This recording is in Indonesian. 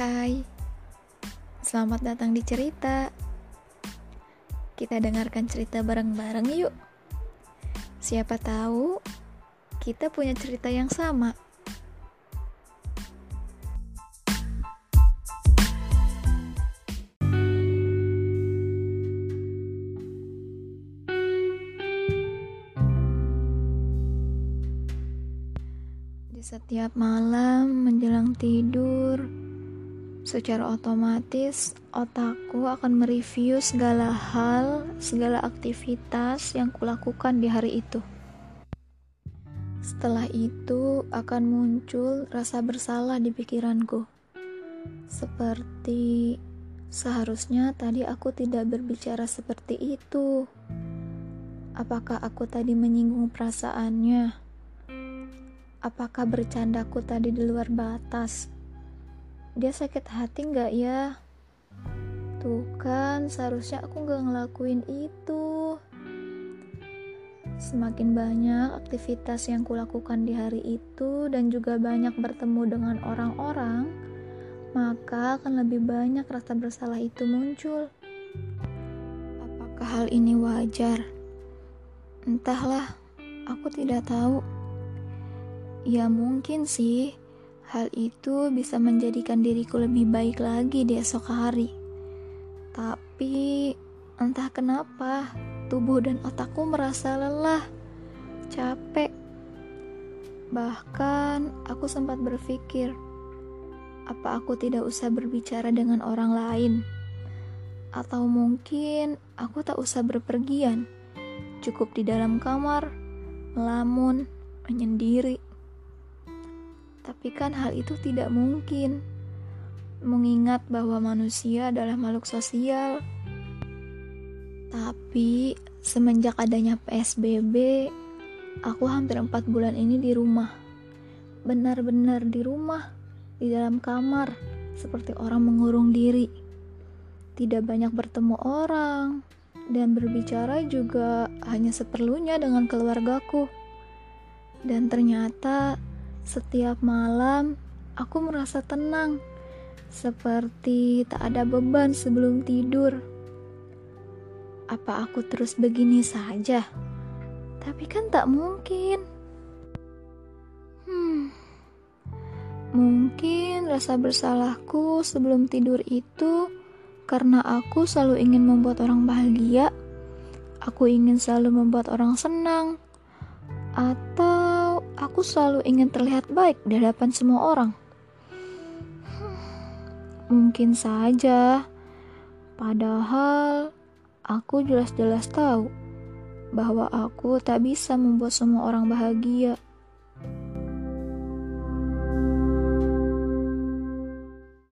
Hai, selamat datang di cerita. Kita dengarkan cerita bareng-bareng yuk. Siapa tahu kita punya cerita yang sama. Di setiap malam menjelang tidur, secara otomatis otakku akan mereview segala hal, segala aktivitas yang kulakukan di hari itu. Setelah itu akan muncul rasa bersalah di pikiranku. Seperti seharusnya tadi aku tidak berbicara seperti itu. Apakah aku tadi menyinggung perasaannya? Apakah bercandaku tadi di luar batas? Dia sakit hati nggak ya? Tuh kan, seharusnya aku nggak ngelakuin itu. Semakin banyak aktivitas yang kulakukan di hari itu dan juga banyak bertemu dengan orang-orang, maka akan lebih banyak rasa bersalah itu muncul. Apakah hal ini wajar? Entahlah, aku tidak tahu. Ya mungkin sih, hal itu bisa menjadikan diriku lebih baik lagi di esok hari. Tapi entah kenapa, tubuh dan otakku merasa lelah, capek. Bahkan aku sempat berpikir, apa aku tidak usah berbicara dengan orang lain? Atau mungkin aku tak usah berpergian, cukup di dalam kamar, melamun, menyendiri. Tapi kan hal itu tidak mungkin. Mengingat bahwa manusia adalah makhluk sosial. Tapi semenjak adanya PSBB, aku hampir empat bulan ini di rumah. Benar-benar di rumah, di dalam kamar, seperti orang mengurung diri. Tidak banyak bertemu orang, dan berbicara juga hanya seperlunya dengan keluargaku. Dan ternyata setiap malam aku merasa tenang, seperti tak ada beban sebelum tidur. Apa aku terus begini saja? Tapi kan tak mungkin. Hmm, mungkin rasa bersalahku sebelum tidur itu karena aku selalu ingin membuat orang bahagia. Aku ingin selalu membuat orang senang, atau aku selalu ingin terlihat baik di hadapan semua orang. Mungkin saja, padahal aku jelas-jelas tahu bahwa aku tak bisa membuat semua orang bahagia.